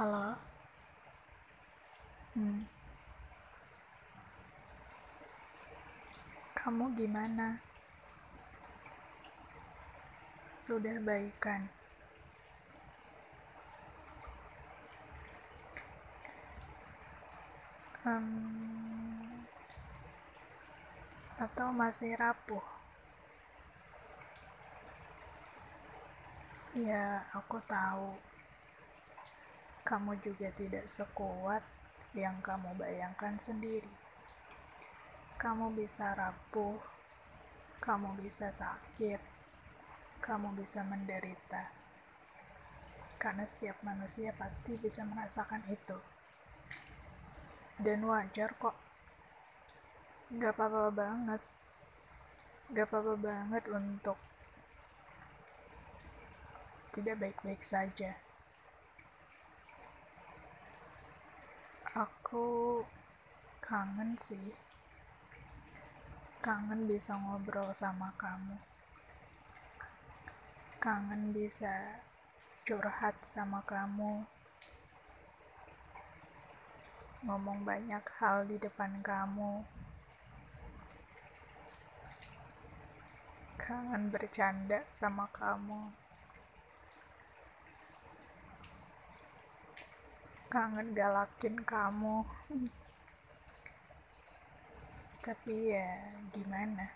Halo. Hmm. Kamu gimana? Sudah baikan? Um, atau masih rapuh? Ya, aku tahu. Kamu juga tidak sekuat yang kamu bayangkan sendiri. Kamu bisa rapuh, kamu bisa sakit, kamu bisa menderita. Karena setiap manusia pasti bisa merasakan itu. Dan wajar kok. Gak apa-apa banget. Gak apa-apa banget untuk tidak baik-baik saja. Aku kangen sih. Kangen bisa ngobrol sama kamu. Kangen bisa curhat sama kamu. Ngomong banyak hal di depan kamu. Kangen bercanda sama kamu. Kangen galakin kamu. Tapi ya gimana?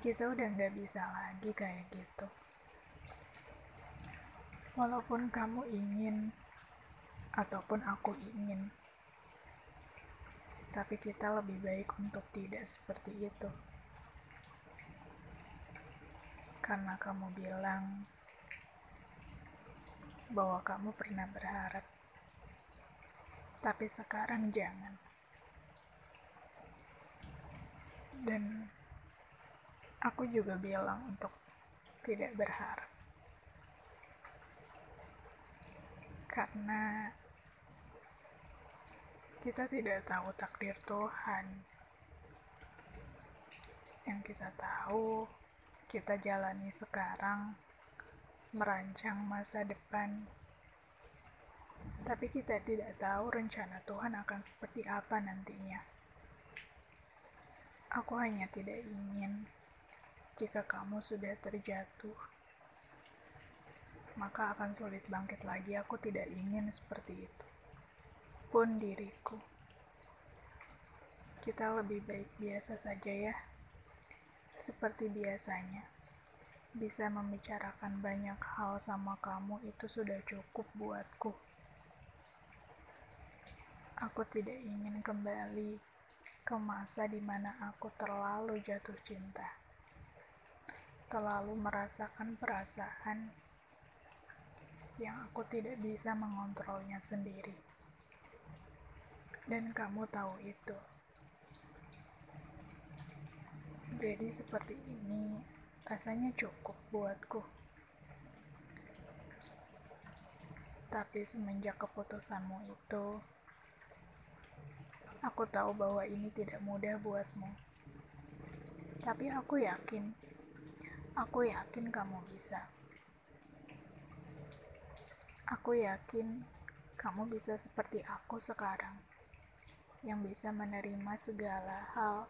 Kita udah gak bisa lagi kayak gitu. Walaupun kamu ingin ataupun aku ingin. Tapi kita lebih baik untuk tidak seperti itu. Karena kamu bilang bahwa kamu pernah berharap. Tapi sekarang jangan. Dan aku juga bilang untuk tidak berharap. Karena kita tidak tahu takdir Tuhan. Yang kita tahu, kita jalani sekarang, merancang masa depan. Tapi kita tidak tahu rencana Tuhan akan seperti apa nantinya. Aku hanya tidak ingin jika kamu sudah terjatuh, maka akan sulit bangkit lagi. Aku tidak ingin seperti itu pun diriku. Kita lebih baik biasa saja ya. Seperti biasanya. Bisa membicarakan banyak hal sama kamu itu sudah cukup buatku. Aku tidak ingin kembali ke masa di mana aku terlalu jatuh cinta. Terlalu merasakan perasaan yang aku tidak bisa mengontrolnya sendiri dan kamu tahu itu. Jadi seperti ini rasanya cukup buatku. Tapi semenjak keputusanmu itu, aku tahu bahwa ini tidak mudah buatmu. Tapi aku yakin, aku yakin kamu bisa. Aku yakin kamu bisa seperti aku sekarang yang bisa menerima segala hal,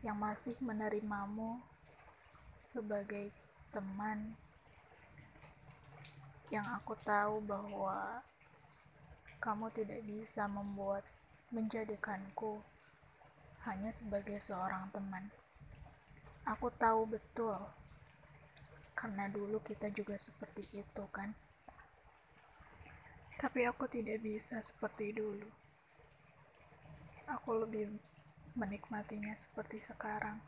yang masih menerimamu sebagai teman, yang aku tahu bahwa kamu tidak bisa membuat menjadikanku hanya sebagai seorang teman. Aku tahu betul, karena dulu kita juga seperti itu, kan? Tapi aku tidak bisa seperti dulu aku lebih menikmatinya seperti sekarang.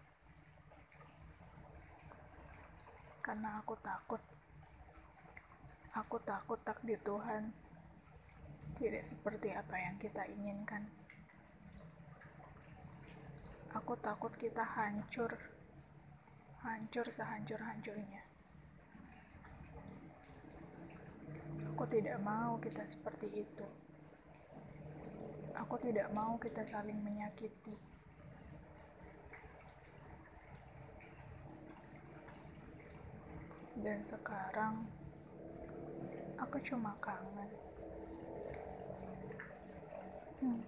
Karena aku takut. Aku takut takdir Tuhan tidak seperti apa yang kita inginkan. Aku takut kita hancur, hancur sehancur-hancurnya. Aku tidak mau kita seperti itu. Aku tidak mau kita saling menyakiti. Dan sekarang Aku cuma kangen. Hmm,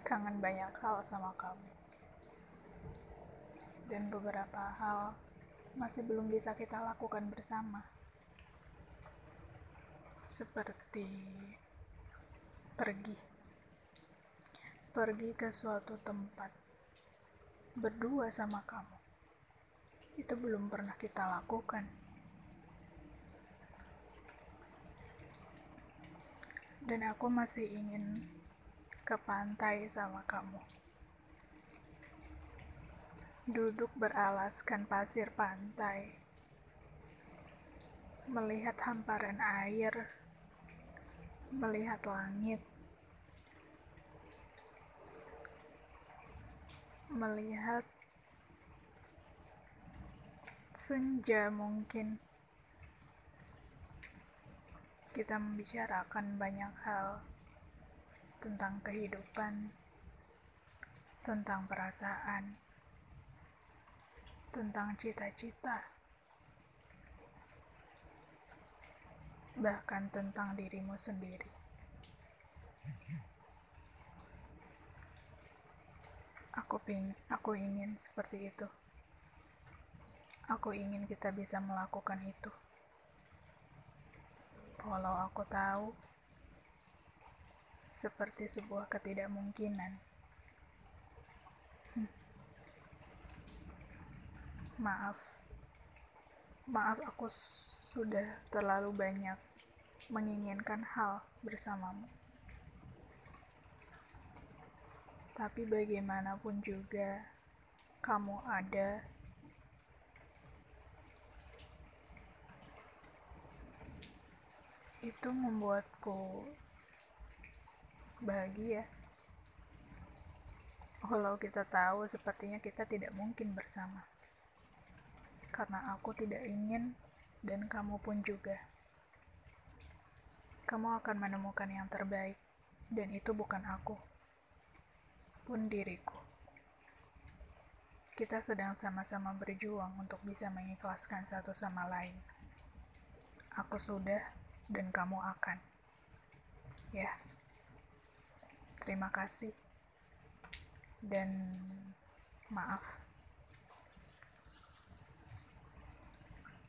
kangen banyak hal sama kamu. Dan beberapa hal masih belum bisa kita lakukan bersama. Seperti pergi. Pergi ke suatu tempat berdua sama kamu. Itu belum pernah kita lakukan. Dan aku masih ingin ke pantai sama kamu. Duduk beralaskan pasir pantai. Melihat hamparan air. Melihat langit. Melihat senja mungkin kita membicarakan banyak hal tentang kehidupan, tentang perasaan, tentang cita-cita, bahkan tentang dirimu sendiri. Aku ping, aku ingin seperti itu. Aku ingin kita bisa melakukan itu. Walau aku tahu seperti sebuah ketidakmungkinan. Hmm. Maaf, maaf, aku sudah terlalu banyak menginginkan hal bersamamu. Tapi bagaimanapun juga, kamu ada itu membuatku bahagia. Walau kita tahu sepertinya kita tidak mungkin bersama. Karena aku tidak ingin dan kamu pun juga. Kamu akan menemukan yang terbaik dan itu bukan aku. Pun diriku. Kita sedang sama-sama berjuang untuk bisa mengikhlaskan satu sama lain. Aku sudah dan kamu akan. Ya. Terima kasih. Dan maaf